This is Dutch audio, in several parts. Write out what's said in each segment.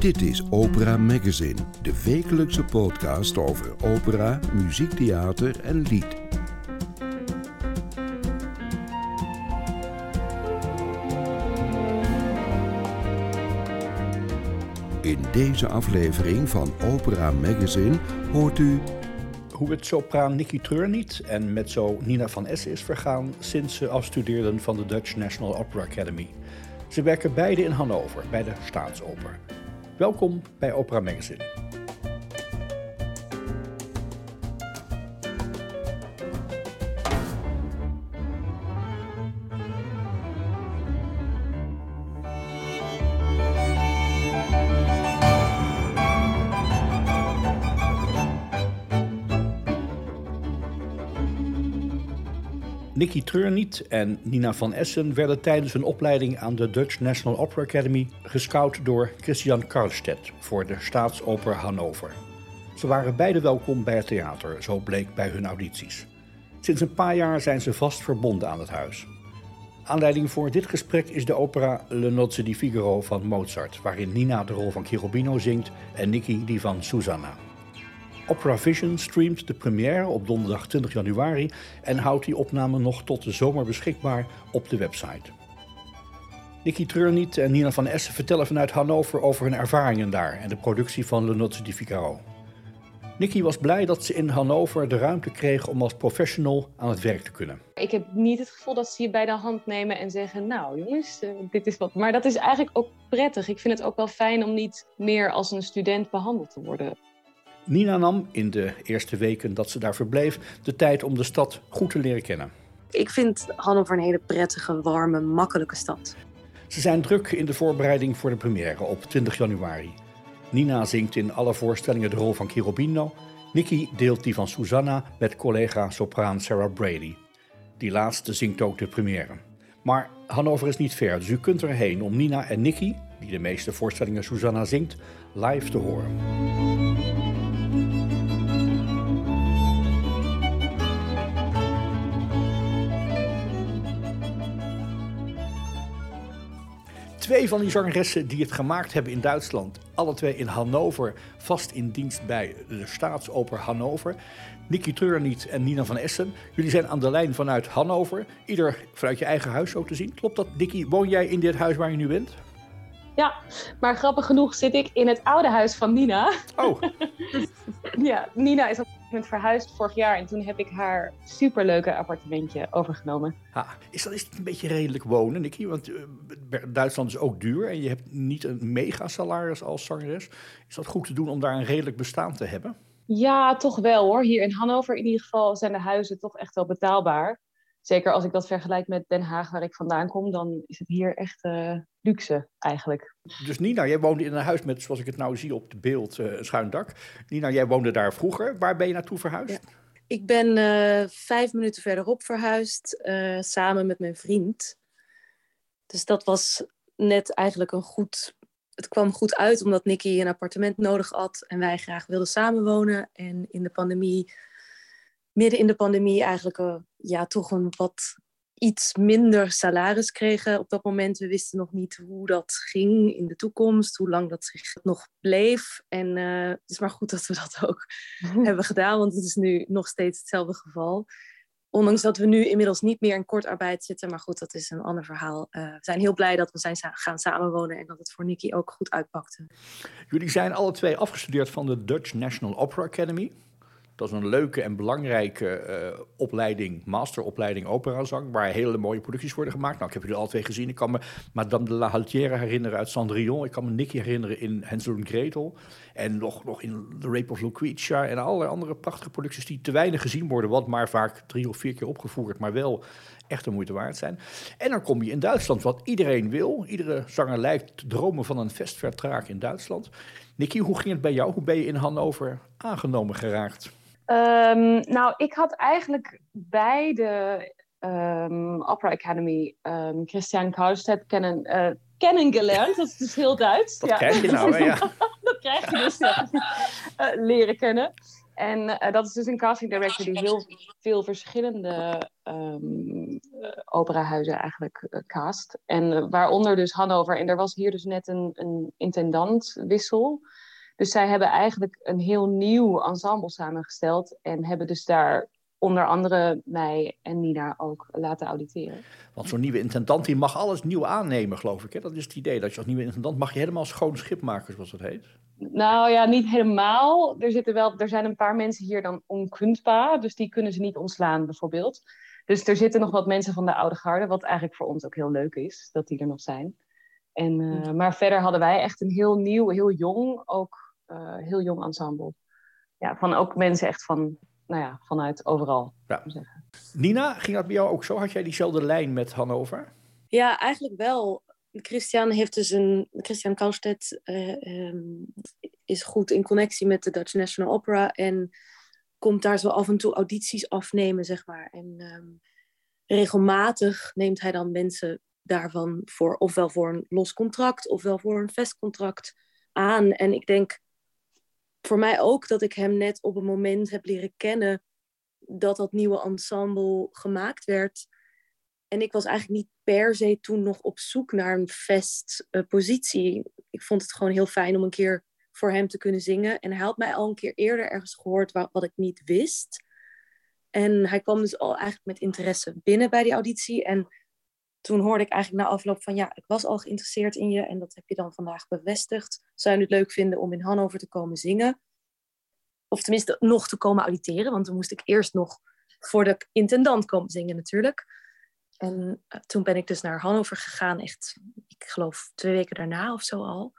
Dit is Opera Magazine, de wekelijkse podcast over opera, muziektheater en lied. In deze aflevering van Opera Magazine hoort u hoe het sopraan Nicky Treurniet en mezzo Nina van Essen is vergaan sinds ze afstudeerden van de Dutch National Opera Academy. Ze werken beide in Hannover bij de Staatsoper. Welkom bij Opera Magazine. Nicky Treurniet en Nina van Essen werden tijdens hun opleiding aan de Dutch National Opera Academy gescout door Christian Karlstedt voor de Staatsoper Hannover. Ze waren beide welkom bij het theater, zo bleek bij hun audities. Sinds een paar jaar zijn ze vast verbonden aan het huis. Aanleiding voor dit gesprek is de opera Le Nozze di Figaro van Mozart, waarin Nina de rol van Cherubino zingt en Nicky die van Susanna. Opera Vision streamt de première op donderdag 20 januari en houdt die opname nog tot de zomer beschikbaar op de website. Nicky Treurniet en Nina van Essen vertellen vanuit Hannover over hun ervaringen daar en de productie van Le Nozze di Figaro. Nicky was blij dat ze in Hannover de ruimte kreeg om als professional aan het werk te kunnen. Ik heb niet het gevoel dat ze je bij de hand nemen en zeggen: Nou, jongens, uh, dit is wat. Maar dat is eigenlijk ook prettig. Ik vind het ook wel fijn om niet meer als een student behandeld te worden. Nina nam in de eerste weken dat ze daar verbleef de tijd om de stad goed te leren kennen. Ik vind Hannover een hele prettige, warme, makkelijke stad. Ze zijn druk in de voorbereiding voor de première op 20 januari. Nina zingt in alle voorstellingen de rol van Cherubino. Nicky deelt die van Susanna met collega sopraan Sarah Brady. Die laatste zingt ook de première. Maar Hannover is niet ver, dus u kunt erheen om Nina en Nicky, die de meeste voorstellingen Susanna zingt, live te horen. Twee van die zangeressen die het gemaakt hebben in Duitsland, alle twee in Hannover, vast in dienst bij de Staatsoper Hannover. Nicky Treurniet en Nina van Essen. Jullie zijn aan de lijn vanuit Hannover. Ieder vanuit je eigen huis zo te zien. Klopt dat, Nicky? Woon jij in dit huis waar je nu bent? Ja, maar grappig genoeg zit ik in het oude huis van Nina. Oh. ja, Nina is moment verhuisd vorig jaar en toen heb ik haar superleuke appartementje overgenomen. Ha, is, dat, is het een beetje redelijk wonen, Nicky? Want uh, Duitsland is ook duur en je hebt niet een mega salaris als zangeres. Is dat goed te doen om daar een redelijk bestaan te hebben? Ja, toch wel hoor. Hier in Hannover in ieder geval zijn de huizen toch echt wel betaalbaar. Zeker als ik dat vergelijk met Den Haag, waar ik vandaan kom, dan is het hier echt uh, luxe eigenlijk. Dus Nina, jij woonde in een huis met, zoals ik het nou zie op het beeld, uh, een schuin dak. Nina, jij woonde daar vroeger. Waar ben je naartoe verhuisd? Ja. Ik ben uh, vijf minuten verderop verhuisd, samen met mijn vriend. Dus dat was net eigenlijk een goed... Het kwam goed uit, omdat Nicky een appartement nodig had en wij graag wilden samenwonen. En in de pandemie midden in de pandemie eigenlijk uh, ja, toch een wat iets minder salaris kregen op dat moment. We wisten nog niet hoe dat ging in de toekomst, hoe lang dat zich nog bleef. En uh, het is maar goed dat we dat ook hebben gedaan, want het is nu nog steeds hetzelfde geval. Ondanks dat we nu inmiddels niet meer in kortarbeid zitten, maar goed, dat is een ander verhaal. Uh, we zijn heel blij dat we zijn gaan samenwonen en dat het voor Nicky ook goed uitpakte. Jullie zijn alle twee afgestudeerd van de Dutch National Opera Academy. Dat is een leuke en belangrijke uh, opleiding, masteropleiding operazang, waar hele mooie producties worden gemaakt. Nou, ik heb jullie al twee gezien. Ik kan me Madame de la Haltière herinneren uit Cendrillon. Ik kan me Nicky herinneren in Hansel en Gretel. En nog, nog in The Rape of Lucretia en allerlei andere prachtige producties die te weinig gezien worden, wat maar vaak drie of vier keer opgevoerd, maar wel echt de moeite waard zijn. En dan kom je in Duitsland, wat iedereen wil. Iedere zanger lijkt te dromen van een vestvertraag in Duitsland. Nicky, hoe ging het bij jou? Hoe ben je in Hannover aangenomen geraakt? Um, nou, ik had eigenlijk bij de um, Opera Academy um, Christian kennen, uh, kennengelernd. Dat is dus heel Duits. Dat ja. krijg je nou, hè? Ja. dat krijg je dus, ja. uh, leren kennen. En uh, dat is dus een casting director die heel veel verschillende operahuizen eigenlijk cast. En waaronder dus Hannover. En er was hier dus net een, een intendantwissel. Dus zij hebben eigenlijk een heel nieuw ensemble samengesteld. En hebben dus daar onder andere mij en Nina ook laten auditeren. Want zo'n nieuwe intendant die mag alles nieuw aannemen, geloof ik. Hè? Dat is het idee, dat je als nieuwe intendant mag je helemaal schoon schip maken, zoals dat heet. Nou ja, niet helemaal. Er, zitten wel, er zijn een paar mensen hier dan onkundbaar, dus die kunnen ze niet ontslaan bijvoorbeeld. Dus er zitten nog wat mensen van de oude garde, wat eigenlijk voor ons ook heel leuk is, dat die er nog zijn. En, uh, maar verder hadden wij echt een heel nieuw, heel jong, ook heel jong ensemble. Ja, van ook mensen echt van nou ja, vanuit overal. Ja. Nina, ging dat bij jou ook zo? Had jij diezelfde lijn met Hannover? Ja, eigenlijk wel. Christian heeft dus een. Christian Kaustedt uh, um, is goed in connectie met de Dutch National Opera en komt daar zo af en toe audities afnemen, zeg maar. En um, regelmatig neemt hij dan mensen daarvan voor, ofwel voor een los contract, ofwel voor een vast contract aan. En ik denk voor mij ook dat ik hem net op een moment heb leren kennen dat dat nieuwe ensemble gemaakt werd. En ik was eigenlijk niet per se toen nog op zoek naar een vast uh, positie. Ik vond het gewoon heel fijn om een keer voor hem te kunnen zingen. En hij had mij al een keer eerder ergens gehoord wat, wat ik niet wist. En hij kwam dus al eigenlijk met interesse binnen bij die auditie. En toen hoorde ik eigenlijk na afloop van ja, ik was al geïnteresseerd in je en dat heb je dan vandaag bevestigd. Zou je het leuk vinden om in Hannover te komen zingen? Of tenminste nog te komen auditeren, want toen moest ik eerst nog voor de intendant komen zingen natuurlijk. En uh, toen ben ik dus naar Hannover gegaan, echt, ik geloof twee weken daarna of zo al.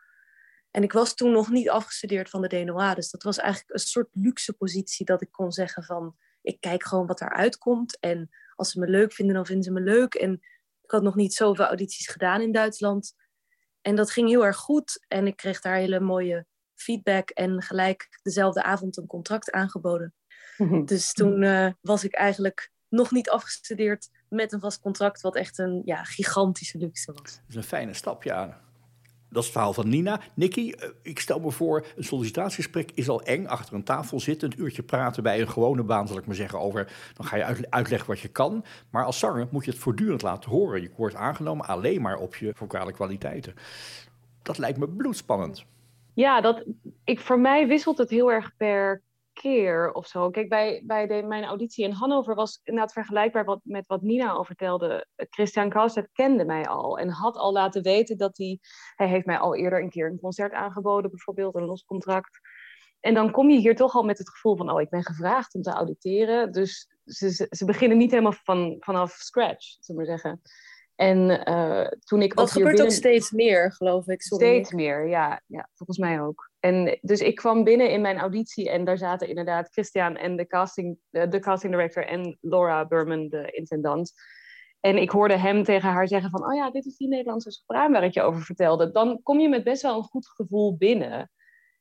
En ik was toen nog niet afgestudeerd van de DNOA, dus dat was eigenlijk een soort luxe positie dat ik kon zeggen van, ik kijk gewoon wat eruit komt. En als ze me leuk vinden, dan vinden ze me leuk. En ik had nog niet zoveel audities gedaan in Duitsland. En dat ging heel erg goed. En ik kreeg daar hele mooie feedback en gelijk dezelfde avond een contract aangeboden. Dus toen uh, was ik eigenlijk nog niet afgestudeerd met een vast contract, wat echt een ja, gigantische luxe was. Dat is een fijne stap, ja. Dat is het verhaal van Nina. Nicky, eh, ik stel me voor, een sollicitatiegesprek is al eng. Achter een tafel zitten, een uurtje praten bij een gewone baan, zal ik maar zeggen, over. Dan ga je uitleggen wat je kan. Maar als zanger moet je het voortdurend laten horen. Je wordt aangenomen alleen maar op je vocale kwaliteiten. Dat lijkt me bloedspannend. Ja, dat, ik, voor mij wisselt het heel erg per keer of zo. Kijk, bij, bij de, mijn auditie in Hannover was inderdaad vergelijkbaar wat, met wat Nina al vertelde. Christian Krauset kende mij al en had al laten weten dat hij... Hij heeft mij al eerder een keer een concert aangeboden, bijvoorbeeld, een los contract. En dan kom je hier toch al met het gevoel van, oh, ik ben gevraagd om te auditeren. Dus ze, ze beginnen niet helemaal van, vanaf scratch, zullen we maar zeggen. En uh, toen ik dat gebeurt binnen... ook steeds meer, geloof ik. Sorry. Steeds meer, ja, ja, volgens mij ook. En dus ik kwam binnen in mijn auditie en daar zaten inderdaad Christian en de casting, de, casting director en Laura Burman, de intendant. En ik hoorde hem tegen haar zeggen van, oh ja, dit is die Nederlandse sopraan waar ik je over vertelde. Dan kom je met best wel een goed gevoel binnen.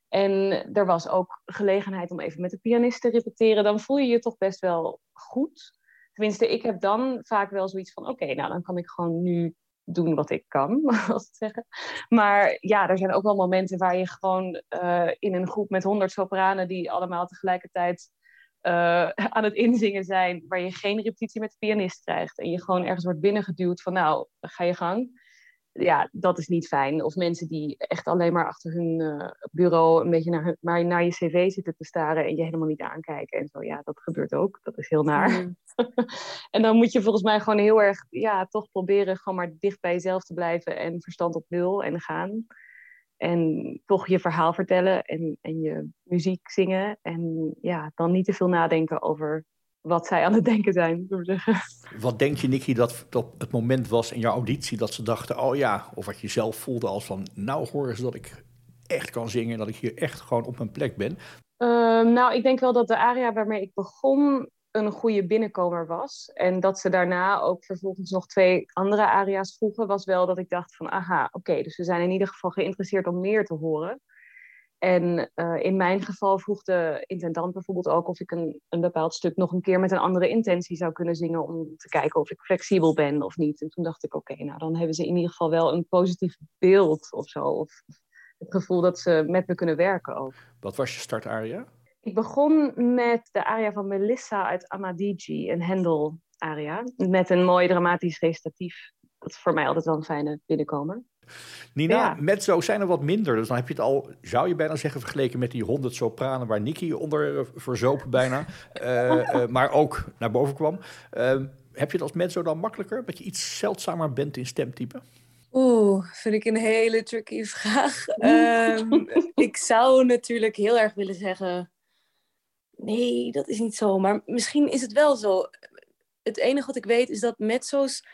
En er was ook gelegenheid om even met de pianist te repeteren. Dan voel je je toch best wel goed. Tenminste, ik heb dan vaak wel zoiets van: oké, nou dan kan ik gewoon nu doen wat ik kan, als het zeggen. Maar ja, er zijn ook wel momenten waar je gewoon uh, in een groep met honderd sopranen die allemaal tegelijkertijd uh, aan het inzingen zijn, waar je geen repetitie met de pianist krijgt en je gewoon ergens wordt binnengeduwd van nou, ga je gang ja, dat is niet fijn. Of mensen die echt alleen maar achter hun uh, bureau een beetje naar, hun, maar naar je cv zitten te staren en je helemaal niet aankijken en zo. Ja, dat gebeurt ook. Dat is heel naar. Mm. en dan moet je volgens mij gewoon heel erg, ja, toch proberen gewoon maar dicht bij jezelf te blijven en verstand op nul en gaan. En toch je verhaal vertellen en, en je muziek zingen. En ja, dan niet te veel nadenken over wat zij aan het denken zijn, zeggen. Wat denk je, Nicky, dat op het moment was in jouw auditie dat ze dachten, oh ja, of wat je zelf voelde als van, nou horen ze dat ik echt kan zingen, dat ik hier echt gewoon op mijn plek ben? Ehm, nou, ik denk wel dat de aria waarmee ik begon een goede binnenkomer was. En dat ze daarna ook vervolgens nog twee andere aria's vroegen, was wel dat ik dacht van, aha, oké, dus we zijn in ieder geval geïnteresseerd om meer te horen. En uh, in mijn geval vroeg de intendant bijvoorbeeld ook of ik een, een bepaald stuk nog een keer met een andere intentie zou kunnen zingen om te kijken of ik flexibel ben of niet. En toen dacht ik, oké, nou dan hebben ze in ieder geval wel een positief beeld of zo. Of het gevoel dat ze met me kunnen werken ook. Wat was je startaria? Ik begon met de aria van Melissa uit Amadigi, een Hendel-aria. Met een mooi dramatisch recitatief. Dat is voor mij altijd wel een fijne binnenkomer. Nina, ja. mezzo zijn er wat minder. Dus dan heb je het al, zou je bijna zeggen, vergeleken met die 100 sopranen waar Nicky onder uh, verzopen bijna. uh, uh, maar ook naar boven kwam. Ehm, heb je het als mezzo dan makkelijker? Dat je iets zeldzamer bent in stemtype? Oeh, vind ik een hele tricky vraag. Um, ik zou natuurlijk heel erg willen zeggen... Nee, dat is niet zo. Maar misschien is het wel zo. Het enige wat ik weet is dat mezzo's...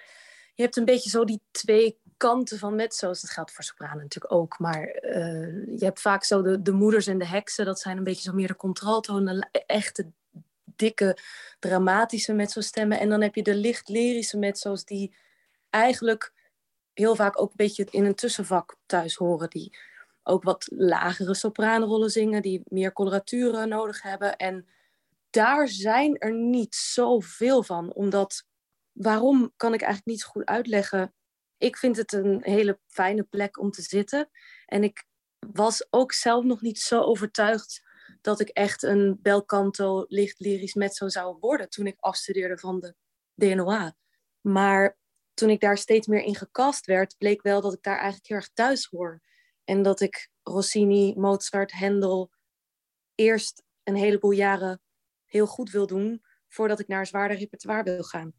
Je hebt een beetje zo die twee kanten van mezzo's. Dat geldt voor sopranen natuurlijk ook. Maar uh, je hebt vaak zo de, de moeders en de heksen. Dat zijn een beetje zo meer de contraltonen. Echte dikke, dramatische mezzo-stemmen. En dan heb je de licht lyrische mezzo's die eigenlijk heel vaak ook een beetje in een tussenvak thuis horen. Die ook wat lagere sopranenrollen zingen, die meer coloraturen nodig hebben. En daar zijn er niet zoveel van, omdat waarom kan ik eigenlijk niet goed uitleggen. Ik vind het een hele fijne plek om te zitten. En ik was ook zelf nog niet zo overtuigd dat ik echt een belcanto licht lyrisch mezzo zou worden toen ik afstudeerde van de DNOA. Maar toen ik daar steeds meer in gekast werd, bleek wel dat ik daar eigenlijk heel erg thuis hoor. En dat ik Rossini, Mozart, Hendel eerst een heleboel jaren heel goed wil doen voordat ik naar een zwaarder repertoire wil gaan.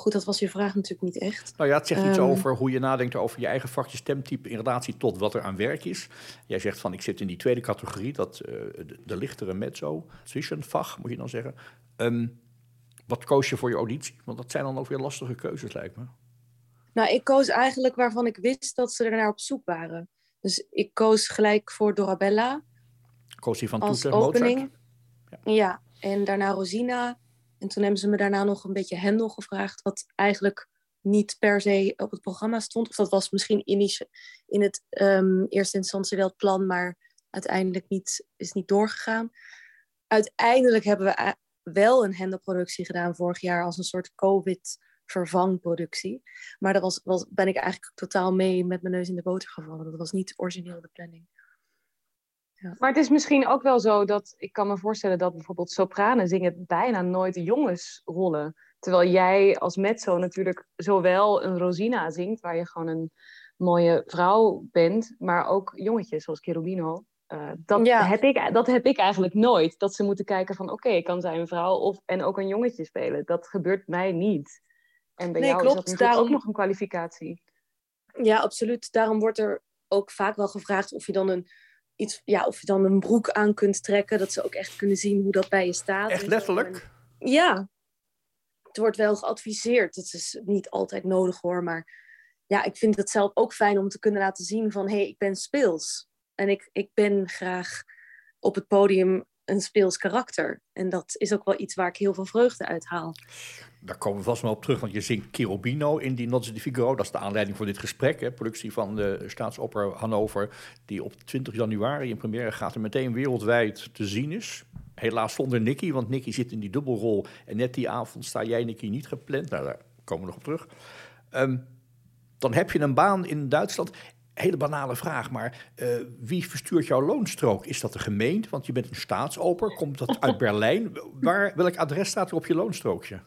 Maar goed, dat was je vraag natuurlijk niet echt. Nou ja, het zegt iets um, over hoe je nadenkt over je eigen vakje stemtype in relatie tot wat er aan werk is. Jij zegt van ik zit in die tweede categorie, dat uh, de, de, lichtere mezzo, zwischenvach moet je dan zeggen. Um, wat koos je voor je auditie? Want dat zijn dan ook weer lastige keuzes lijkt me. Nou, ik koos eigenlijk waarvan ik wist dat ze er naar op zoek waren. Dus ik koos gelijk voor Dorabella. Koos die van Toeter, opening. Ja. ja, en daarna Rosina. En toen hebben ze me daarna nog een beetje Hendel gevraagd, wat eigenlijk niet per se op het programma stond. Of dat was misschien in, in het um, eerste instantie wel het plan, maar uiteindelijk niet, is niet doorgegaan. Uiteindelijk hebben we wel een Hendelproductie gedaan vorig jaar als een soort COVID vervangproductie. Maar daar was, was, ben ik eigenlijk totaal mee met mijn neus in de boter gevallen. Dat was niet origineel de planning. Ja. Maar het is misschien ook wel zo dat ik kan me voorstellen dat bijvoorbeeld sopranen zingen bijna nooit jongensrollen. Terwijl jij als mezzo natuurlijk zowel een Rosina zingt, waar je gewoon een mooie vrouw bent, maar ook jongetjes zoals Cherubino. Uh, dat, ja. heb ik, dat heb ik eigenlijk nooit. Dat ze moeten kijken van oké, okay, kan zij een vrouw of, en ook een jongetje spelen. Dat gebeurt mij niet. En bij nee, jou klopt. is dat Daarom... ook nog een kwalificatie. Ja, absoluut. Daarom wordt er ook vaak wel gevraagd of je dan een, iets, ja, of je dan een broek aan kunt trekken. Dat ze ook echt kunnen zien hoe dat bij je staat. Echt letterlijk? En, ja. Het wordt wel geadviseerd. Het is niet altijd nodig hoor. Maar ja, ik vind het zelf ook fijn om te kunnen laten zien van... hé, hey, ik ben speels. En ik, ik ben graag op het podium een speels karakter. En dat is ook wel iets waar ik heel veel vreugde uit haal. Daar komen we vast wel op terug, want je zingt Cherubino in die Nozze di Figaro. Dat is de aanleiding voor dit gesprek. Hè. Productie van de Staatsoper Hannover, die op 20 januari in première gaat en meteen wereldwijd te zien is. Helaas zonder Nicky, want Nicky zit in die dubbelrol. En net die avond sta jij, Nicky, niet gepland. Nou, daar komen we nog op terug. Um, dan heb je een baan in Duitsland hele banale vraag, maar uh, wie verstuurt jouw loonstrook? Is dat de gemeente? Want je bent een staatsoper. Komt dat uit Berlijn? Waar, welk adres staat er op je loonstrookje?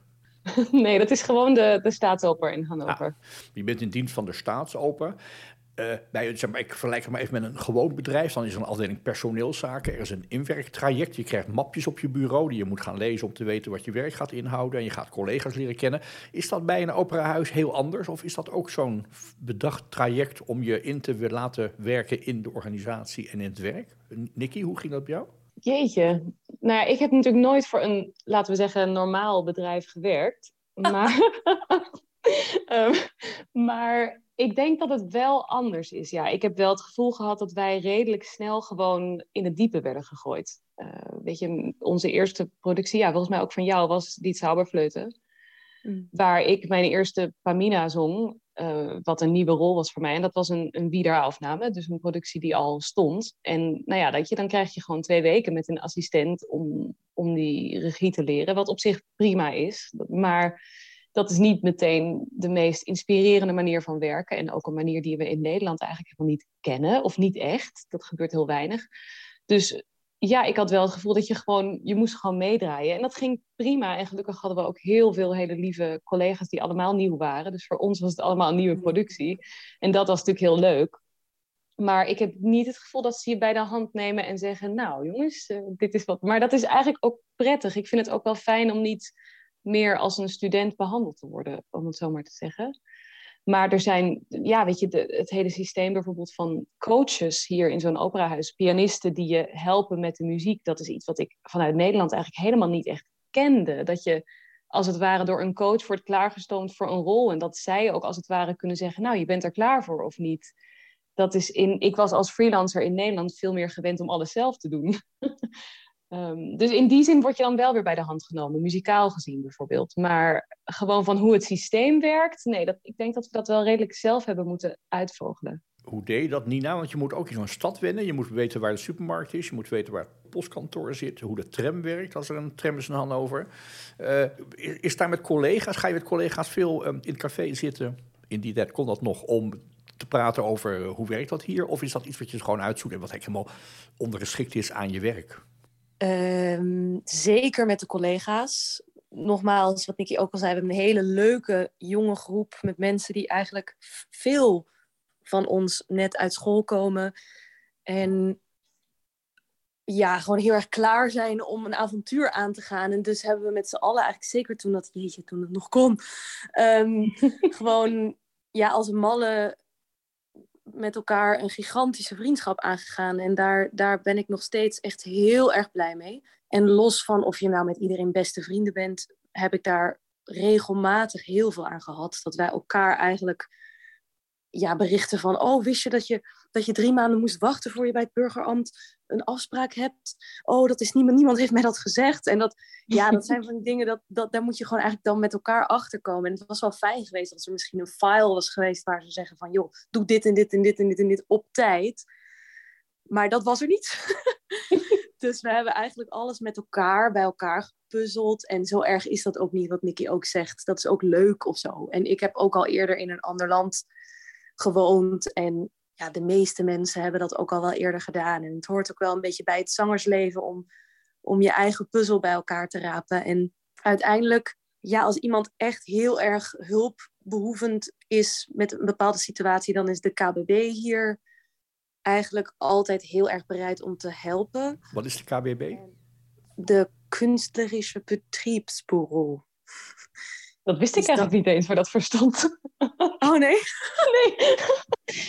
Nee, dat is gewoon de, de staatsoper in Hannover. Ah, je bent in dienst van de staatsoper. Uh, bij, zeg maar, ik vergelijk het maar even met een gewoon bedrijf. Dan is er een afdeling personeelszaken. Er is een inwerktraject. Je krijgt mapjes op je bureau die je moet gaan lezen om te weten wat je werk gaat inhouden. En je gaat collega's leren kennen. Is dat bij een operahuis heel anders? Of is dat ook zo'n bedacht traject om je in te laten werken in de organisatie en in het werk? Nicky, hoe ging dat bij jou? Jeetje. Nou ja, ik heb natuurlijk nooit voor een, laten we zeggen, normaal bedrijf gewerkt. Maar, um, maar ik denk dat het wel anders is. Ja, ik heb wel het gevoel gehad dat wij redelijk snel gewoon in het diepe werden gegooid. Uh, weet je, onze eerste productie, ja, volgens mij ook van jou, was Die Zauberfleuten. Mm. Waar ik mijn eerste Pamina zong, uh, wat een nieuwe rol was voor mij. En dat was een, een wiederaufname, dus een productie die al stond. En nou ja, dat je, dan krijg je gewoon twee weken met een assistent om, om die regie te leren, wat op zich prima is. Maar dat is niet meteen de meest inspirerende manier van werken. En ook een manier die we in Nederland eigenlijk helemaal niet kennen, of niet echt. Dat gebeurt heel weinig. Dus ja, ik had wel het gevoel dat je gewoon, je moest gewoon meedraaien. En dat ging prima. En gelukkig hadden we ook heel veel hele lieve collega's die allemaal nieuw waren. Dus voor ons was het allemaal een nieuwe productie. En dat was natuurlijk heel leuk. Maar ik heb niet het gevoel dat ze je bij de hand nemen en zeggen: Nou, jongens, uh, dit is wat. Maar dat is eigenlijk ook prettig. Ik vind het ook wel fijn om niet meer als een student behandeld te worden, om het zo maar te zeggen. Maar er zijn, ja, weet je, het hele systeem bijvoorbeeld van coaches hier in zo'n operahuis, pianisten die je helpen met de muziek, dat is iets wat ik vanuit Nederland eigenlijk helemaal niet echt kende. Dat je als het ware door een coach wordt klaargestoomd voor een rol en dat zij ook als het ware kunnen zeggen, nou, je bent er klaar voor of niet. Dat is in, ik was als freelancer in Nederland veel meer gewend om alles zelf te doen. Um, dus in die zin word je dan wel weer bij de hand genomen, muzikaal gezien bijvoorbeeld. Maar gewoon van hoe het systeem werkt, nee, dat, ik denk dat we dat wel redelijk zelf hebben moeten uitvogelen. Hoe deed je dat, Nina? Want je moet ook in zo'n stad wennen. Je moet weten waar de supermarkt is. Je moet weten waar het postkantoor zit. Hoe de tram werkt, als er een tram is in Hannover. Uh, is daar met collega's, ga je met collega's veel um, in het café zitten? In die tijd kon dat nog om te praten over hoe werkt dat hier? Of is dat iets wat je gewoon uitzoekt en wat helemaal ondergeschikt is aan je werk? Um, zeker met de collega's. Nogmaals, wat Nicky ook al zei, we hebben een hele leuke jonge groep met mensen die eigenlijk veel van ons net uit school komen. En ja, gewoon heel erg klaar zijn om een avontuur aan te gaan. En dus hebben we met z'n allen eigenlijk, zeker toen dat, jeetje, toen het nog kon, um, gewoon ja, als malle met elkaar een gigantische vriendschap aangegaan. En daar, daar ben ik nog steeds echt heel erg blij mee. En los van of je nou met iedereen beste vrienden bent, heb ik daar regelmatig heel veel aan gehad. Dat wij elkaar eigenlijk ja, berichten van, oh, wist je dat, je dat je drie maanden moest wachten voor je bij het burgerambt een afspraak hebt? Oh, dat is niemand, niemand heeft mij dat gezegd. En dat, ja, dat zijn van die dingen, dat, dat, daar moet je gewoon eigenlijk dan met elkaar achterkomen. En het was wel fijn geweest als er misschien een file was geweest waar ze zeggen van, joh, doe dit en dit en dit en dit en dit op tijd. Maar dat was er niet. dus we hebben eigenlijk alles met elkaar bij elkaar gepuzzeld. En zo erg is dat ook niet, wat Nicky ook zegt. Dat is ook leuk of zo. En ik heb ook al eerder in een ander land gewoond. En ja, de meeste mensen hebben dat ook al wel eerder gedaan. En het hoort ook wel een beetje bij het zangersleven om, om je eigen puzzel bij elkaar te rapen. En uiteindelijk, ja, als iemand echt heel erg hulpbehoevend is met een bepaalde situatie, dan is de KBB hier eigenlijk altijd heel erg bereid om te helpen. Wat is de KBB? De Künstlerische Betriebsbureau. Dat wist ik eigenlijk niet eens waar dat voor stond. Oh nee? nee.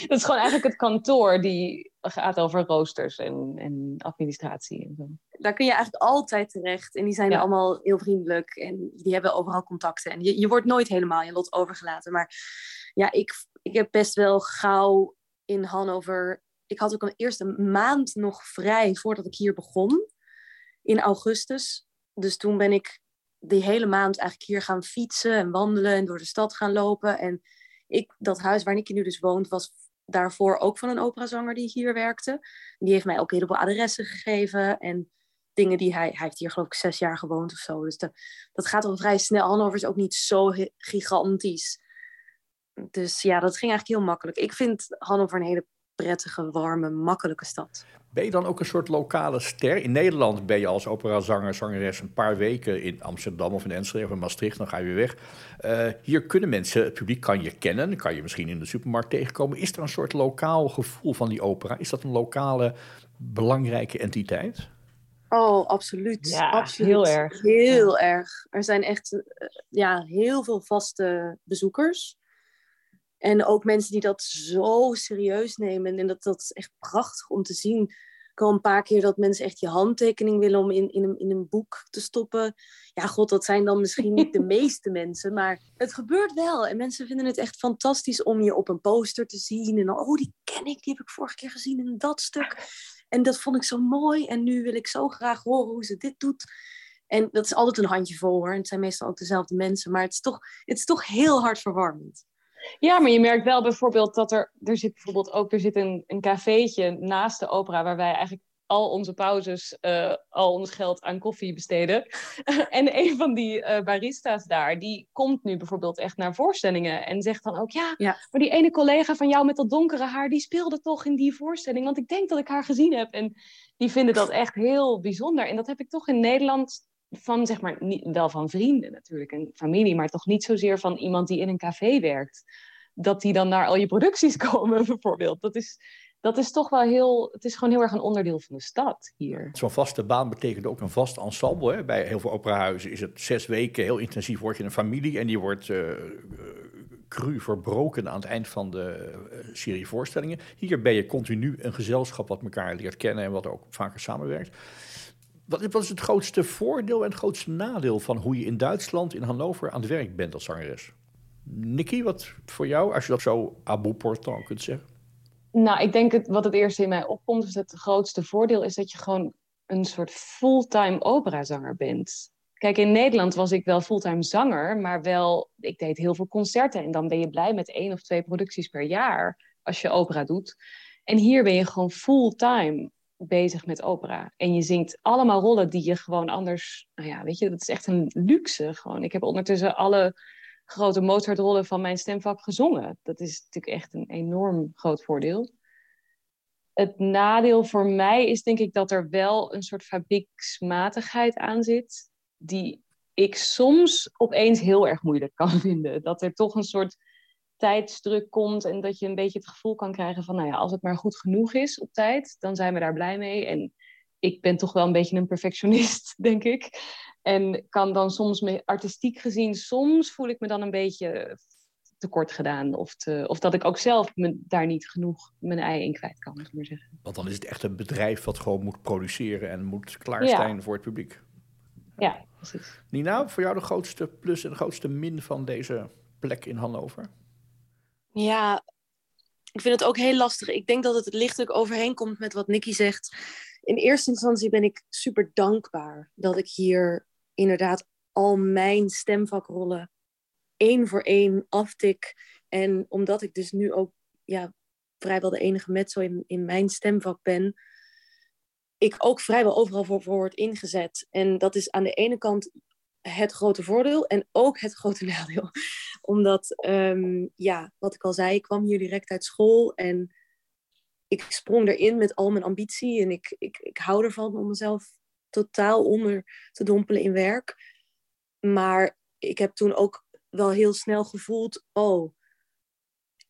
Dat is gewoon eigenlijk het kantoor die gaat over roosters en, en administratie en zo. Daar kun je eigenlijk altijd terecht. En die zijn allemaal heel vriendelijk. En die hebben overal contacten. En je, je wordt nooit helemaal je lot overgelaten. Maar ja, ik, ik heb best wel gauw in Hannover... Ik had ook een eerste maand nog vrij voordat ik hier begon. In augustus. Dus toen ben ik die hele maand eigenlijk hier gaan fietsen en wandelen en door de stad gaan lopen. En ik, dat huis waar Nicky nu dus woont, was daarvoor ook van een operazanger die hier werkte. Die heeft mij ook een heleboel adressen gegeven en dingen die hij... Hij heeft hier geloof ik zes jaar gewoond of zo. Dus dat gaat al vrij snel. Hannover is ook niet zo gigantisch. Dus ja, dat ging eigenlijk heel makkelijk. Ik vind Hannover een hele prettige, warme, makkelijke stad. Ben je dan ook een soort lokale ster? In Nederland ben je als operazanger, zangeres een paar weken in Amsterdam of in Enschede of in Maastricht, dan ga je weer weg. Uh, hier kunnen mensen, het publiek kan je kennen, kan je misschien in de supermarkt tegenkomen. Is er een soort lokaal gevoel van die opera? Is dat een lokale belangrijke entiteit? Oh, absoluut. Ja, absoluut. heel erg. Heel erg. Er zijn echt uh, ja, heel veel vaste bezoekers. En ook mensen die dat zo serieus nemen. En dat, dat is echt prachtig om te zien. Ik al een paar keer dat mensen echt je handtekening willen om in, in, een, in een boek te stoppen. Ja, god, dat zijn dan misschien niet de meeste mensen. Maar het gebeurt wel. En mensen vinden het echt fantastisch om je op een poster te zien. En dan, oh, die ken ik, die heb ik vorige keer gezien in dat stuk. En dat vond ik zo mooi. En nu wil ik zo graag horen hoe ze dit doet. En dat is altijd een handjevol hoor. En het zijn meestal ook dezelfde mensen. Maar het is toch, het is toch heel hartverwarmend. Ja, maar je merkt wel bijvoorbeeld dat er, er zit bijvoorbeeld ook er zit een, een cafeetje naast de opera waar wij eigenlijk al onze pauzes, uh, al ons geld aan koffie besteden. en een van die uh, barista's daar, die komt nu bijvoorbeeld echt naar voorstellingen en zegt dan ook, ja, Ja. maar die ene collega van jou met dat donkere haar, die speelde toch in die voorstelling, want ik denk dat ik haar gezien heb. En die vinden dat echt heel bijzonder. En dat heb ik toch in Nederland van, zeg maar, niet, wel van vrienden natuurlijk en familie, maar toch niet zozeer van iemand die in een café werkt. Dat die dan naar al je producties komen, bijvoorbeeld. Dat is, dat is toch wel heel, het is gewoon heel erg een onderdeel van de stad hier. Zo'n vaste baan betekent ook een vast ensemble. Hè? Bij heel veel operahuizen is het zes weken, heel intensief word je een familie en die wordt uh, cru verbroken aan het eind van de uh, serie voorstellingen. Hier ben je continu een gezelschap wat elkaar leert kennen en wat ook vaker samenwerkt. Wat, is het grootste voordeel en het grootste nadeel van hoe je in Duitsland, in Hannover, aan het werk bent als zangeres? Nicky, wat voor jou, als je dat zo portant kunt zeggen? Nou, ik denk het, wat het eerste in mij opkomt, is het grootste voordeel is dat je gewoon een soort fulltime operazanger bent. Kijk, in Nederland was ik wel fulltime zanger, maar wel, ik deed heel veel concerten. En dan ben je blij met één of twee producties per jaar als je opera doet. En hier ben je gewoon fulltime bezig met opera. En je zingt allemaal rollen die je gewoon anders... Nou ja, weet je, dat is echt een luxe gewoon. Ik heb ondertussen alle grote Mozart-rollen van mijn stemvak gezongen. Dat is natuurlijk echt een enorm groot voordeel. Het nadeel voor mij is denk ik dat er wel een soort fabrieksmatigheid aan zit, die ik soms opeens heel erg moeilijk kan vinden. Dat er toch een soort tijdsdruk komt en dat je een beetje het gevoel kan krijgen van, nou ja, als het maar goed genoeg is op tijd, dan zijn we daar blij mee. En ik ben toch wel een beetje een perfectionist, denk ik. En kan dan soms, artistiek gezien, soms voel ik me dan een beetje tekort gedaan. Of, te, of dat ik ook zelf me, daar niet genoeg mijn ei in kwijt kan, moet ik maar zeggen. Want dan is het echt een bedrijf wat gewoon moet produceren en moet klaarstaan ja. voor het publiek. Ja, precies. Nina, voor jou de grootste plus en de grootste min van deze plek in Hannover? Ja, ik vind het ook heel lastig. Ik denk dat het lichtelijk overheen komt met wat Nicky zegt. In eerste instantie ben ik super dankbaar dat ik hier inderdaad al mijn stemvakrollen één voor één aftik. En omdat ik dus nu ook ja, vrijwel de enige mezzo in, in mijn stemvak ben, ik ook vrijwel overal voor, voor word ingezet. En dat is aan de ene kant het grote voordeel en ook het grote nadeel. Omdat, um, ja, wat ik al zei, ik kwam hier direct uit school en ik sprong erin met al mijn ambitie. En ik, ik, ik hou ervan om mezelf totaal onder te dompelen in werk. Maar ik heb toen ook wel heel snel gevoeld, oh,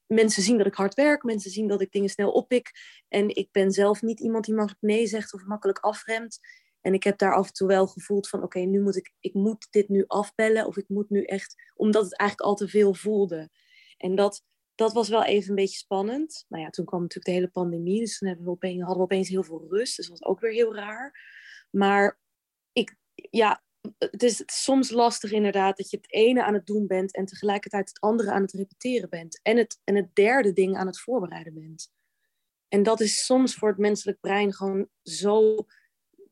mensen zien dat ik hard werk, mensen zien dat ik dingen snel oppik. En ik ben zelf niet iemand die makkelijk nee zegt of makkelijk afremt. En ik heb daar af en toe wel gevoeld van, oké, nu moet ik, ik moet dit nu afbellen. Of ik moet nu echt, omdat het eigenlijk al te veel voelde. En dat, dat was wel even een beetje spannend. Nou ja, toen kwam natuurlijk de hele pandemie. Dus toen hebben we hadden we opeens heel veel rust. Dus dat was ook weer heel raar. Maar ik, ja, het is soms lastig inderdaad dat je het ene aan het doen bent en tegelijkertijd het andere aan het repeteren bent. En het, en het derde ding aan het voorbereiden bent. En dat is soms voor het menselijk brein gewoon zo,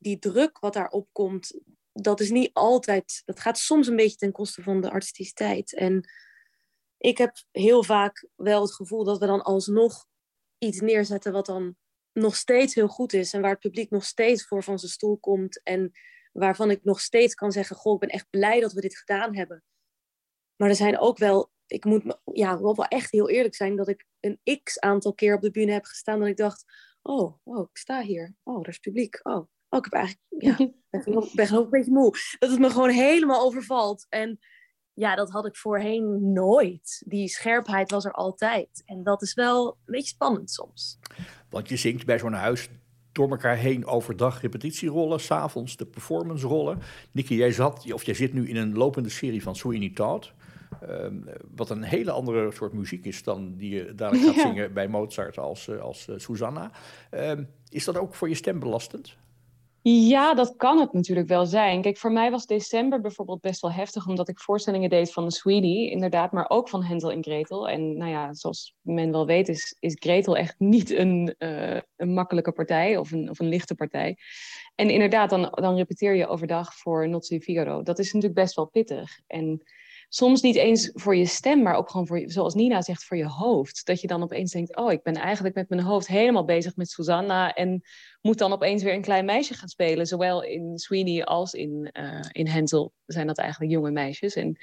die druk wat daarop komt, dat is niet altijd, dat gaat soms een beetje ten koste van de artisticiteit. En ik heb heel vaak wel het gevoel dat we dan alsnog iets neerzetten wat dan nog steeds heel goed is en waar het publiek nog steeds voor van zijn stoel komt en waarvan ik nog steeds kan zeggen, goh, ik ben echt blij dat we dit gedaan hebben. Maar er zijn ook wel, ik moet ja, wel, echt heel eerlijk zijn, dat ik een x aantal keer op de bühne heb gestaan dat ik dacht, oh, oh ik sta hier, oh, er is publiek, oh, oh ik heb eigenlijk, ja, ben, ben gewoon een beetje moe. Dat het me gewoon helemaal overvalt. En ja, dat had ik voorheen nooit. Die scherpheid was er altijd. En dat is wel een beetje spannend soms. Want je zingt bij zo'n huis door elkaar heen overdag repetitierollen, s'avonds de performancerollen. Nicky, jij zat, of jij zit nu in een lopende serie van Sweeney Todd. Um, wat een hele andere soort muziek is dan die je dadelijk gaat ja. zingen bij Mozart als, als uh, Susanna. Um, is dat ook voor je stem belastend? Ja, dat kan het natuurlijk wel zijn. Kijk, voor mij was december bijvoorbeeld best wel heftig, omdat ik voorstellingen deed van de Sweetie, inderdaad, maar ook van Hänsel en Gretel. En nou ja, zoals men wel weet, is, is Gretel echt niet een, uh, een makkelijke partij of een, of een lichte partij. En inderdaad, dan, dan repeteer je overdag voor Nozze Figaro. Dat is natuurlijk best wel pittig. En soms niet eens voor je stem, maar ook gewoon voor zoals Nina zegt, voor je hoofd. Dat je dan opeens denkt, oh, ik ben eigenlijk met mijn hoofd helemaal bezig met Susanna en moet dan opeens weer een klein meisje gaan spelen. Zowel in Sweeney als in, uh, in Hansel zijn dat eigenlijk jonge meisjes. En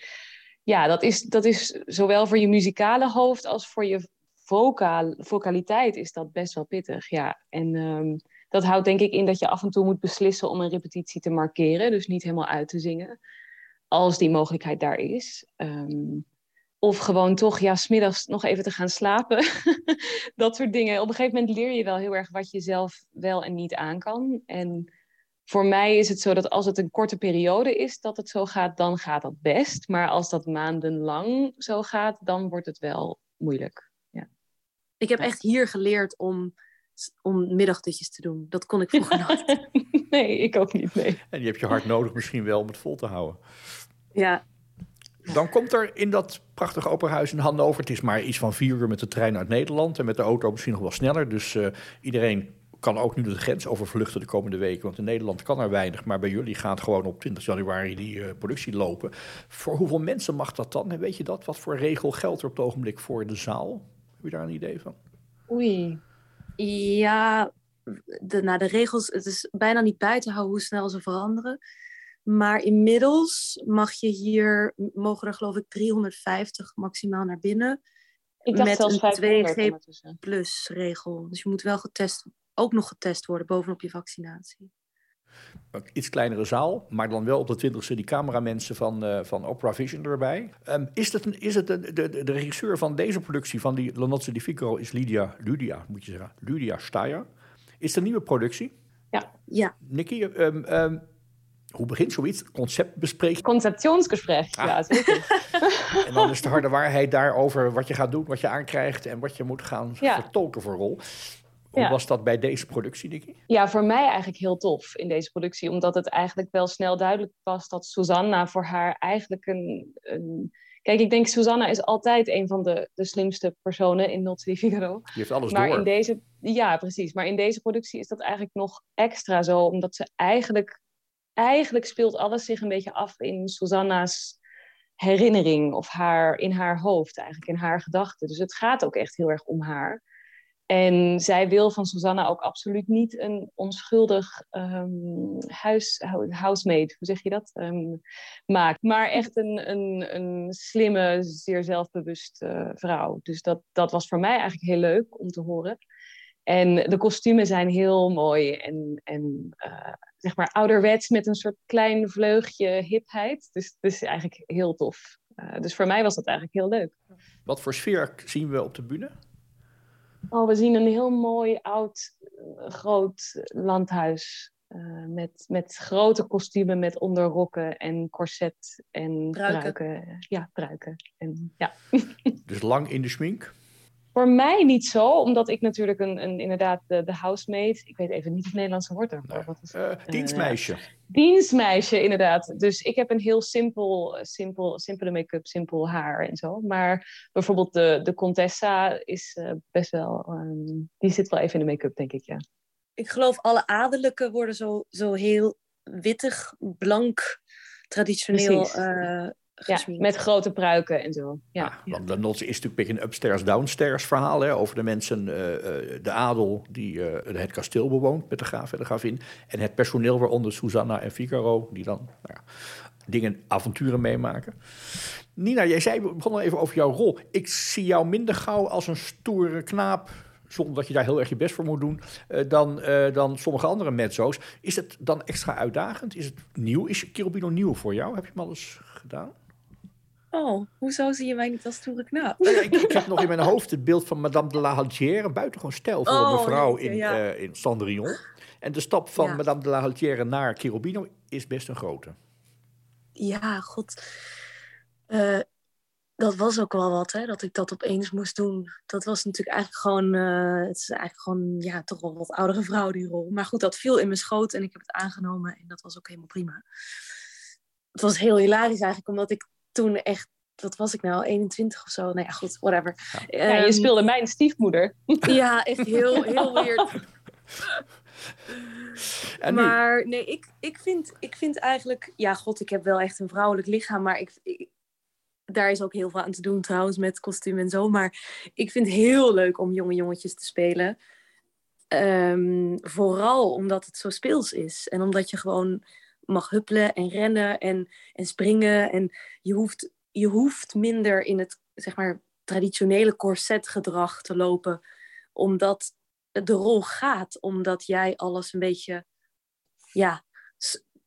ja, dat is, dat is zowel voor je muzikale hoofd als voor je vocaal, vocaliteit is dat best wel pittig. Ja, en um, dat houdt denk ik in dat je af en toe moet beslissen om een repetitie te markeren. Dus niet helemaal uit te zingen als die mogelijkheid daar is. Um, of gewoon toch, ja, smiddags nog even te gaan slapen. dat soort dingen. Op een gegeven moment leer je wel heel erg wat je zelf wel en niet aan kan. En voor mij is het zo dat als het een korte periode is dat het zo gaat, dan gaat dat best. Maar als dat maandenlang zo gaat, dan wordt het wel moeilijk. Ja. Ik heb echt hier geleerd om, om middagdutjes te doen. Dat kon ik vroeger nooit. nee, ik ook niet. Nee. En je hebt je hard nodig misschien wel om het vol te houden. Ja. Dan komt er in dat prachtige operahuis in Hannover... het is maar iets van vier uur met de trein uit Nederland... en met de auto misschien nog wel sneller. Dus uh, iedereen kan ook nu de grens overvluchten de komende weken. Want in Nederland kan er weinig. Maar bij jullie gaat gewoon op 20 januari die uh, productie lopen. Voor hoeveel mensen mag dat dan? En weet je dat? Wat voor regel geldt er op het ogenblik voor de zaal? Heb je daar een idee van? Oei. Ja, de, nou, de regels, het is bijna niet bij te houden hoe snel ze veranderen. Maar inmiddels mag je hier, mogen er geloof ik 350 maximaal naar binnen. Ik dacht met zelfs een 2G plus regel. Dus je moet wel getest, ook nog getest worden bovenop je vaccinatie. Iets kleinere zaal, maar dan wel op de twintigste die cameramensen van, uh, van Opera Vision erbij. Um, is het, een, is het een, de, de, de, regisseur van deze productie, van die La Nozze di Figaro, is Lydia, Lydia, moet je zeggen, Lydia Steyer. Is het een nieuwe productie? Ja. ja. Nicky, um, um, hoe begint zoiets? Conceptbespreking? Conceptionsgesprek, ah. ja zeker. en dan is de harde waarheid daarover wat je gaat doen, wat je aankrijgt en wat je moet gaan ja. vertolken voor rol. Hoe ja. was dat bij deze productie, Nicky? Ja, voor mij eigenlijk heel tof in deze productie. Omdat het eigenlijk wel snel duidelijk was dat Susanna voor haar eigenlijk een... een... Kijk, ik denk Susanna is altijd een van de, de slimste personen in Not Figaro. Die heeft alles maar door. In deze, ja, precies. Maar in deze productie is dat eigenlijk nog extra zo. Omdat ze eigenlijk... Eigenlijk speelt alles zich een beetje af in Susanna's herinnering. Of haar, in haar hoofd eigenlijk, in haar gedachten. Dus het gaat ook echt heel erg om haar. En zij wil van Susanna ook absoluut niet een onschuldig um, huis, housemaid, hoe zeg je dat, um, maken. Maar echt een, een, een slimme, zeer zelfbewuste vrouw. Dus dat, dat was voor mij eigenlijk heel leuk om te horen. En de kostuums zijn heel mooi en, en uh, zeg maar ouderwets met een soort klein vleugje hipheid. Dus het is eigenlijk heel tof. Uh, dus voor mij was dat eigenlijk heel leuk. Wat voor sfeer zien we op de bühne? Oh, we zien een heel mooi oud, groot landhuis. Uh, met, met grote kostuums, met onderrokken en corset en Pruiken. pruiken. Ja, pruiken. En, ja. Dus lang in de schmink? Voor mij niet zo, omdat ik natuurlijk een, een inderdaad de, de housemaid, ik weet even niet het Nederlandse woord ervoor. Nee. Wat is Uh, dienstmeisje. dienstmeisje, inderdaad. Dus ik heb een heel simpel, simpel, simpele make-up, simpel haar en zo. Maar bijvoorbeeld de, de Contessa is uh, best wel, um, die zit wel even in de make-up, denk ik, ja. Ik geloof alle adellijken worden zo, zo heel wittig, blank, traditioneel uh, Ja, met grote pruiken en zo. Ja, Ja, want de Notse is natuurlijk een beetje een upstairs-downstairs verhaal hè, over de mensen, uh, uh, de adel die uh, het kasteel bewoont met de graaf en de gravin. En het personeel waaronder Susanna en Figaro, die dan nou ja, dingen, avonturen meemaken. Nina, jij zei, we begonnen even over jouw rol. Ik zie jou minder gauw als een stoere knaap, zonder dat je daar heel erg je best voor moet doen, uh, dan, uh, dan sommige andere mezzo's. Is het dan extra uitdagend? Is het nieuw? Is Kirubino nieuw voor jou? Heb je hem al eens gedaan? Oh, hoezo zie je mij niet als stoere knaap? Nou ja, ik, ik, heb nog in mijn hoofd het beeld van Madame de la Haltière, een buitengewoon stijl voor Oh, een mevrouw jeetje, in, ja. uh, in Cendrillon. En de stap van Ja. Madame de la Haltière naar Cherubino is best een grote. Ja, god. Eh, dat was ook wel wat, hè, dat ik dat opeens moest doen. Dat was natuurlijk eigenlijk gewoon, eh, het is eigenlijk gewoon, ja, toch wel wat oudere vrouw die rol. Maar goed, dat viel in mijn schoot en ik heb het aangenomen en dat was ook helemaal prima. Het was heel hilarisch eigenlijk, omdat ik toen echt, wat was ik nou, 21 of zo? Nou ja, goed, whatever. ja je Ehm, speelde mijn stiefmoeder. Ja, echt heel, heel weird. En maar nee, ik, ik, vind, ik vind eigenlijk... Ja, god, ik heb wel echt een vrouwelijk lichaam. Maar ik, ik- daar is ook heel veel aan te doen trouwens met kostuum en zo. Maar ik vind het heel leuk om jonge jongetjes te spelen. Ehm, vooral omdat het zo speels is. En omdat je gewoon mag huppelen en rennen en, en springen. En je hoeft, je hoeft minder in het zeg maar, traditionele corsetgedrag te lopen. Omdat de rol gaat. Omdat jij alles een beetje ja,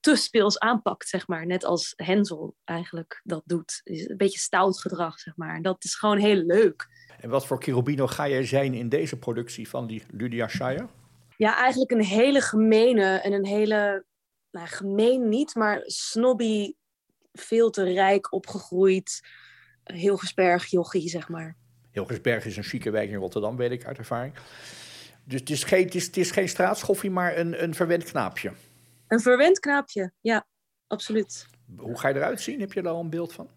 te speels aanpakt, zeg maar. Net als Hensel eigenlijk dat doet. Een beetje stout gedrag, zeg maar. En dat is gewoon heel leuk. En wat voor Cherubino ga jij zijn in deze productie van die Lydia Shire? Ja, eigenlijk een hele gemene en een hele... Nou, gemeen niet, maar snobby, veel te rijk opgegroeid. Hilgersberg, jochie, zeg maar. Hilgersberg is een chique wijk in Rotterdam, weet ik uit ervaring. Dus het is geen, het is, het is geen straatschoffie, maar een, een verwend knaapje. Een verwend knaapje, ja, absoluut. Hoe ga je eruit zien? Heb je daar al een beeld van?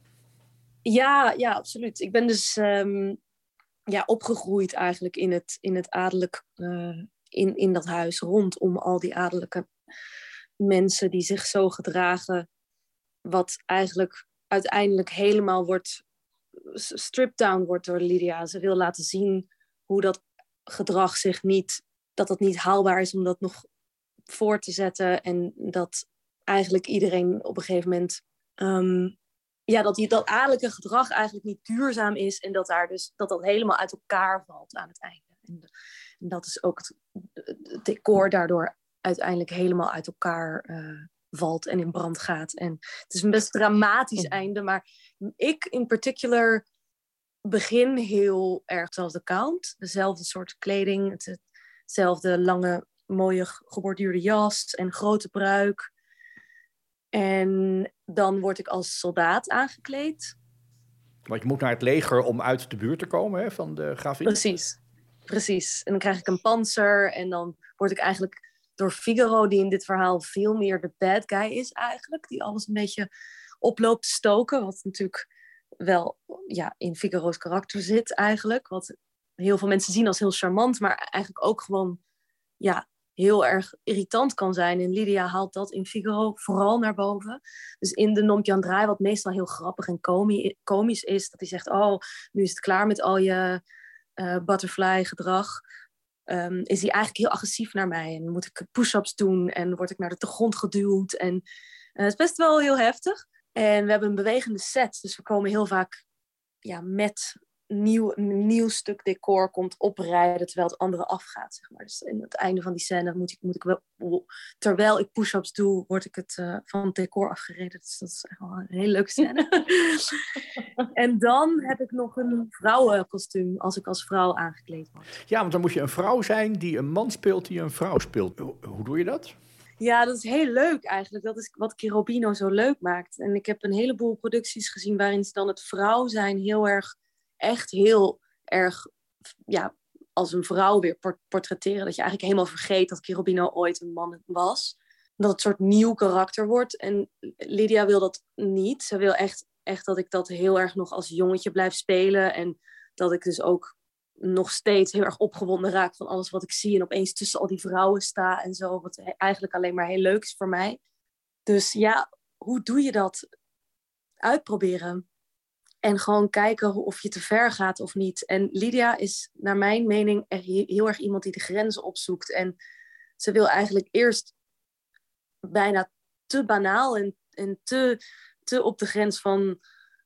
Ja, ja, absoluut. Ik ben dus um, ja, opgegroeid eigenlijk in het, in het adellijk, uh, in, in dat huis rondom al die adellijke mensen die zich zo gedragen, wat eigenlijk uiteindelijk helemaal wordt stripped down wordt door Lydia. Ze wil laten zien hoe dat gedrag zich niet, dat het niet haalbaar is om dat nog voor te zetten. En dat eigenlijk iedereen op een gegeven moment. Um, ja, dat die, dat adellijke gedrag eigenlijk niet duurzaam is. En dat, daar dus, dat dat helemaal uit elkaar valt aan het einde. En, en dat is ook het, het, decor daardoor uiteindelijk helemaal uit elkaar uh, valt en in brand gaat. En het is een best dramatisch einde. Maar ik in particular begin heel erg zoals de count. Dezelfde soort kleding, hetzelfde lange mooie geborduurde jas en grote pruik. En dan word ik als soldaat aangekleed. Want je moet naar het leger om uit de buurt te komen hè, van de gravin. Precies, precies. En dan krijg ik een panzer en dan word ik eigenlijk door Figaro, die in dit verhaal veel meer de bad guy is eigenlijk. Die alles een beetje oploopt te stoken. Wat natuurlijk wel ja, in Figaro's karakter zit eigenlijk. Wat heel veel mensen zien als heel charmant, maar eigenlijk ook gewoon ja, heel erg irritant kan zijn. En Lydia haalt dat in Figaro vooral naar boven. Dus in de Nompjan Draai, wat meestal heel grappig en komisch is, dat hij zegt, oh, nu is het klaar met al je uh, butterfly gedrag. Um, is hij eigenlijk heel agressief naar mij. En moet ik push-ups doen en word ik naar de grond geduwd. En uh, het is best wel heel heftig. En we hebben een bewegende set, dus we komen heel vaak ja, met nieuw, nieuw stuk decor komt oprijden terwijl het andere afgaat. Zeg maar. Dus in het einde van die scène moet ik, moet ik wel, terwijl ik push-ups doe, word ik het uh, van het decor afgereden. Dus dat is echt wel een hele leuke scène. en dan heb ik nog een vrouwenkostuum als ik als vrouw aangekleed word. Ja, want dan moet je een vrouw zijn die een man speelt die een vrouw speelt. Hoe doe je dat? Ja, dat is heel leuk eigenlijk. Dat is wat Kirobino zo leuk maakt. En ik heb een heleboel producties gezien waarin ze dan het vrouw zijn heel erg echt heel erg ja, als een vrouw weer portretteren. Dat je eigenlijk helemaal vergeet dat Cherubino ooit een man was. Dat het een soort nieuw karakter wordt. En Lydia wil dat niet. Ze wil echt, echt dat ik dat heel erg nog als jongetje blijf spelen. En dat ik dus ook nog steeds heel erg opgewonden raak van alles wat ik zie. En opeens tussen al die vrouwen sta en zo. Wat eigenlijk alleen maar heel leuk is voor mij. Dus ja, hoe doe je dat? Uitproberen. En gewoon kijken of je te ver gaat of niet. En Lydia is naar mijn mening heel erg iemand die de grenzen opzoekt. En ze wil eigenlijk eerst bijna te banaal en, en te, te op de grens van...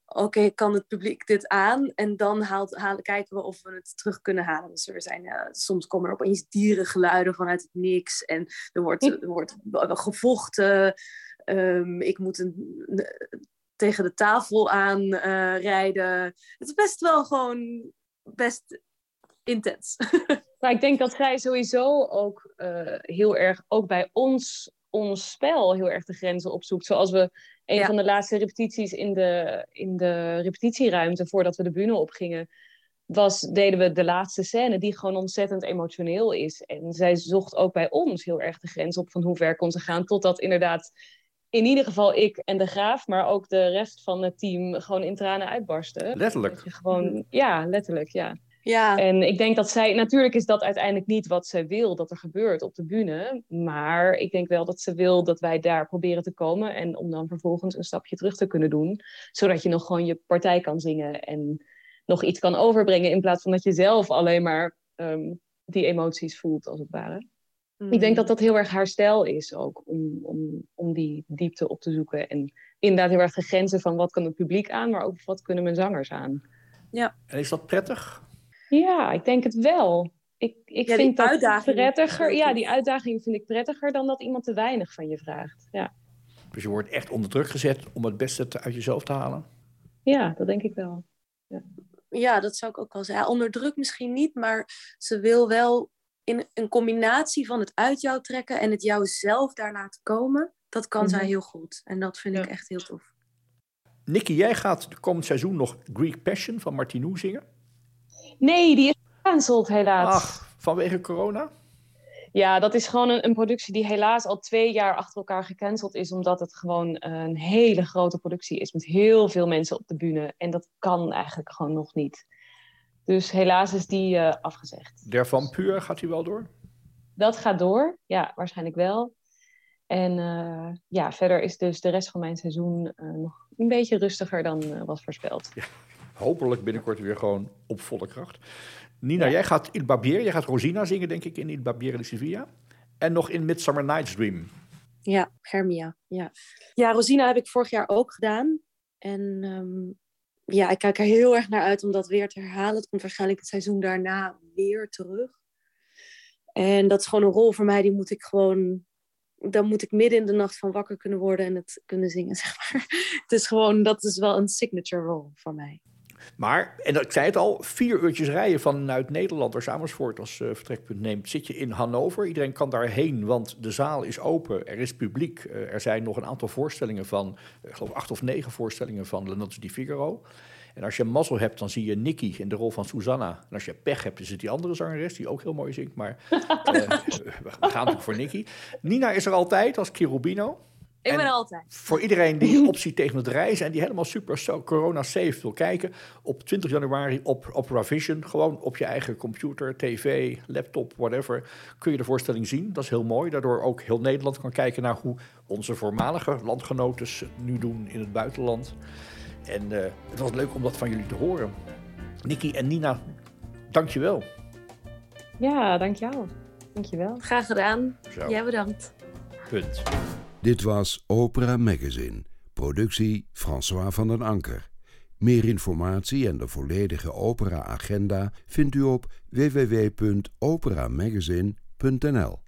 Oké, kan het publiek dit aan? En dan haalt, halen, kijken we of we het terug kunnen halen. Dus er zijn, uh, soms komen er opeens dierengeluiden vanuit het niks. En er wordt, er wordt gevochten. Um, ik moet een, tegen de tafel aan uh, rijden. Het is best wel gewoon best intens. maar ik denk dat zij sowieso ook uh, heel erg, ook bij ons, ons spel, heel erg de grenzen opzoekt. Zoals we een ja. van de laatste repetities in de, in de repetitieruimte, voordat we de bühne opgingen, was, deden we de laatste scène, die gewoon ontzettend emotioneel is. En zij zocht ook bij ons heel erg de grens op van hoe ver kon ze gaan, totdat inderdaad in ieder geval ik en de graaf, maar ook de rest van het team gewoon in tranen uitbarsten. Letterlijk. gewoon, ja, letterlijk, ja. Ja. En ik denk dat zij, natuurlijk is dat uiteindelijk niet wat ze wil dat er gebeurt op de bühne. Maar ik denk wel dat ze wil dat wij daar proberen te komen. En om dan vervolgens een stapje terug te kunnen doen. Zodat je nog gewoon je partij kan zingen en nog iets kan overbrengen. In plaats van dat je zelf alleen maar ehm, die emoties voelt, als het ware. Ik denk dat dat heel erg haar stijl is ook, om, om, om die diepte op te zoeken. En inderdaad heel erg de grenzen van wat kan het publiek aan, maar ook wat kunnen mijn zangers aan. Ja. En is dat prettig? Ja, ik denk het wel. Ik, ik Ja, die vind dat uitdaging prettiger. Ja, die uitdaging vind ik prettiger dan dat iemand te weinig van je vraagt. Ja, Dus je wordt echt onder druk gezet om het beste te- uit jezelf te halen. ja dat denk ik wel. Ja, dat zou ik ook wel zeggen. Ja, onder druk misschien niet, maar ze wil wel in een combinatie van het uit jou trekken en het jou zelf daar laten komen. Dat kan Mhm. zij heel goed. En dat vind ik echt heel tof. Nicky, jij gaat de komend seizoen nog Greek Passion van Martinou zingen. Nee, die is gecanceld helaas. Ach, vanwege corona? Ja, dat is gewoon een, een productie die helaas al twee jaar achter elkaar gecanceld is, omdat het gewoon een hele grote productie is met heel veel mensen op de bühne. En dat kan eigenlijk gewoon nog niet. Dus helaas is die eh, afgezegd. Der Vampure gaat hij wel door? Dat gaat door, ja, waarschijnlijk wel. En eh, ja, verder is dus de rest van mijn seizoen eh, nog een beetje rustiger dan eh, was voorspeld. Hopelijk binnenkort weer gewoon op volle kracht. Nina, Ja. jij gaat Il Barbiere, jij gaat Rosina zingen, denk ik, in Il Barbiere di Sevilla. En nog in Midsummer Night's Dream. Ja, Hermia. Ja. ja, Rosina heb ik vorig jaar ook gedaan. En ehm, ja, ik kijk er heel erg naar uit om dat weer te herhalen. Het komt waarschijnlijk het seizoen daarna weer terug. En dat is gewoon een rol voor mij, die moet ik gewoon... Dan moet ik midden in de nacht van wakker kunnen worden en het kunnen zingen, zeg maar. Het is gewoon, dat is wel een signature rol voor mij. Maar, en ik zei het al, vier uurtjes rijden vanuit Nederland, waar Amersfoort als eh, vertrekpunt neemt, zit je in Hannover. Iedereen kan daarheen, want de zaal is open, er is publiek. Eh, er zijn nog een aantal voorstellingen van, eh, ik geloof acht of negen voorstellingen van Le Nozze di Figaro. En als je mazzel hebt, dan zie je Nicky in de rol van Susanna. En als je pech hebt, is het die andere zangeres, die ook heel mooi zingt. Maar we gaan natuurlijk voor Nicky. Nina is er altijd als Cherubino. Ik En- ben altijd. Voor iedereen die optie tegen het reizen en die helemaal super corona-safe wil kijken, op 20 januari op Opera Vision, gewoon op je eigen computer, tv, laptop, whatever, kun je de voorstelling zien. Dat is heel mooi, daardoor ook heel Nederland kan kijken naar hoe onze voormalige landgenoten het nu doen in het buitenland. En eh, het was leuk om dat van jullie te horen. Nicky en Nina, dankjewel. Ja, dank jou. Dank je wel. Graag gedaan. Zo, Jij bedankt. punt. Dit was Opera Magazine, productie François van den Anker. Meer informatie en de volledige opera-agenda vindt u op www.operamagazine.nl.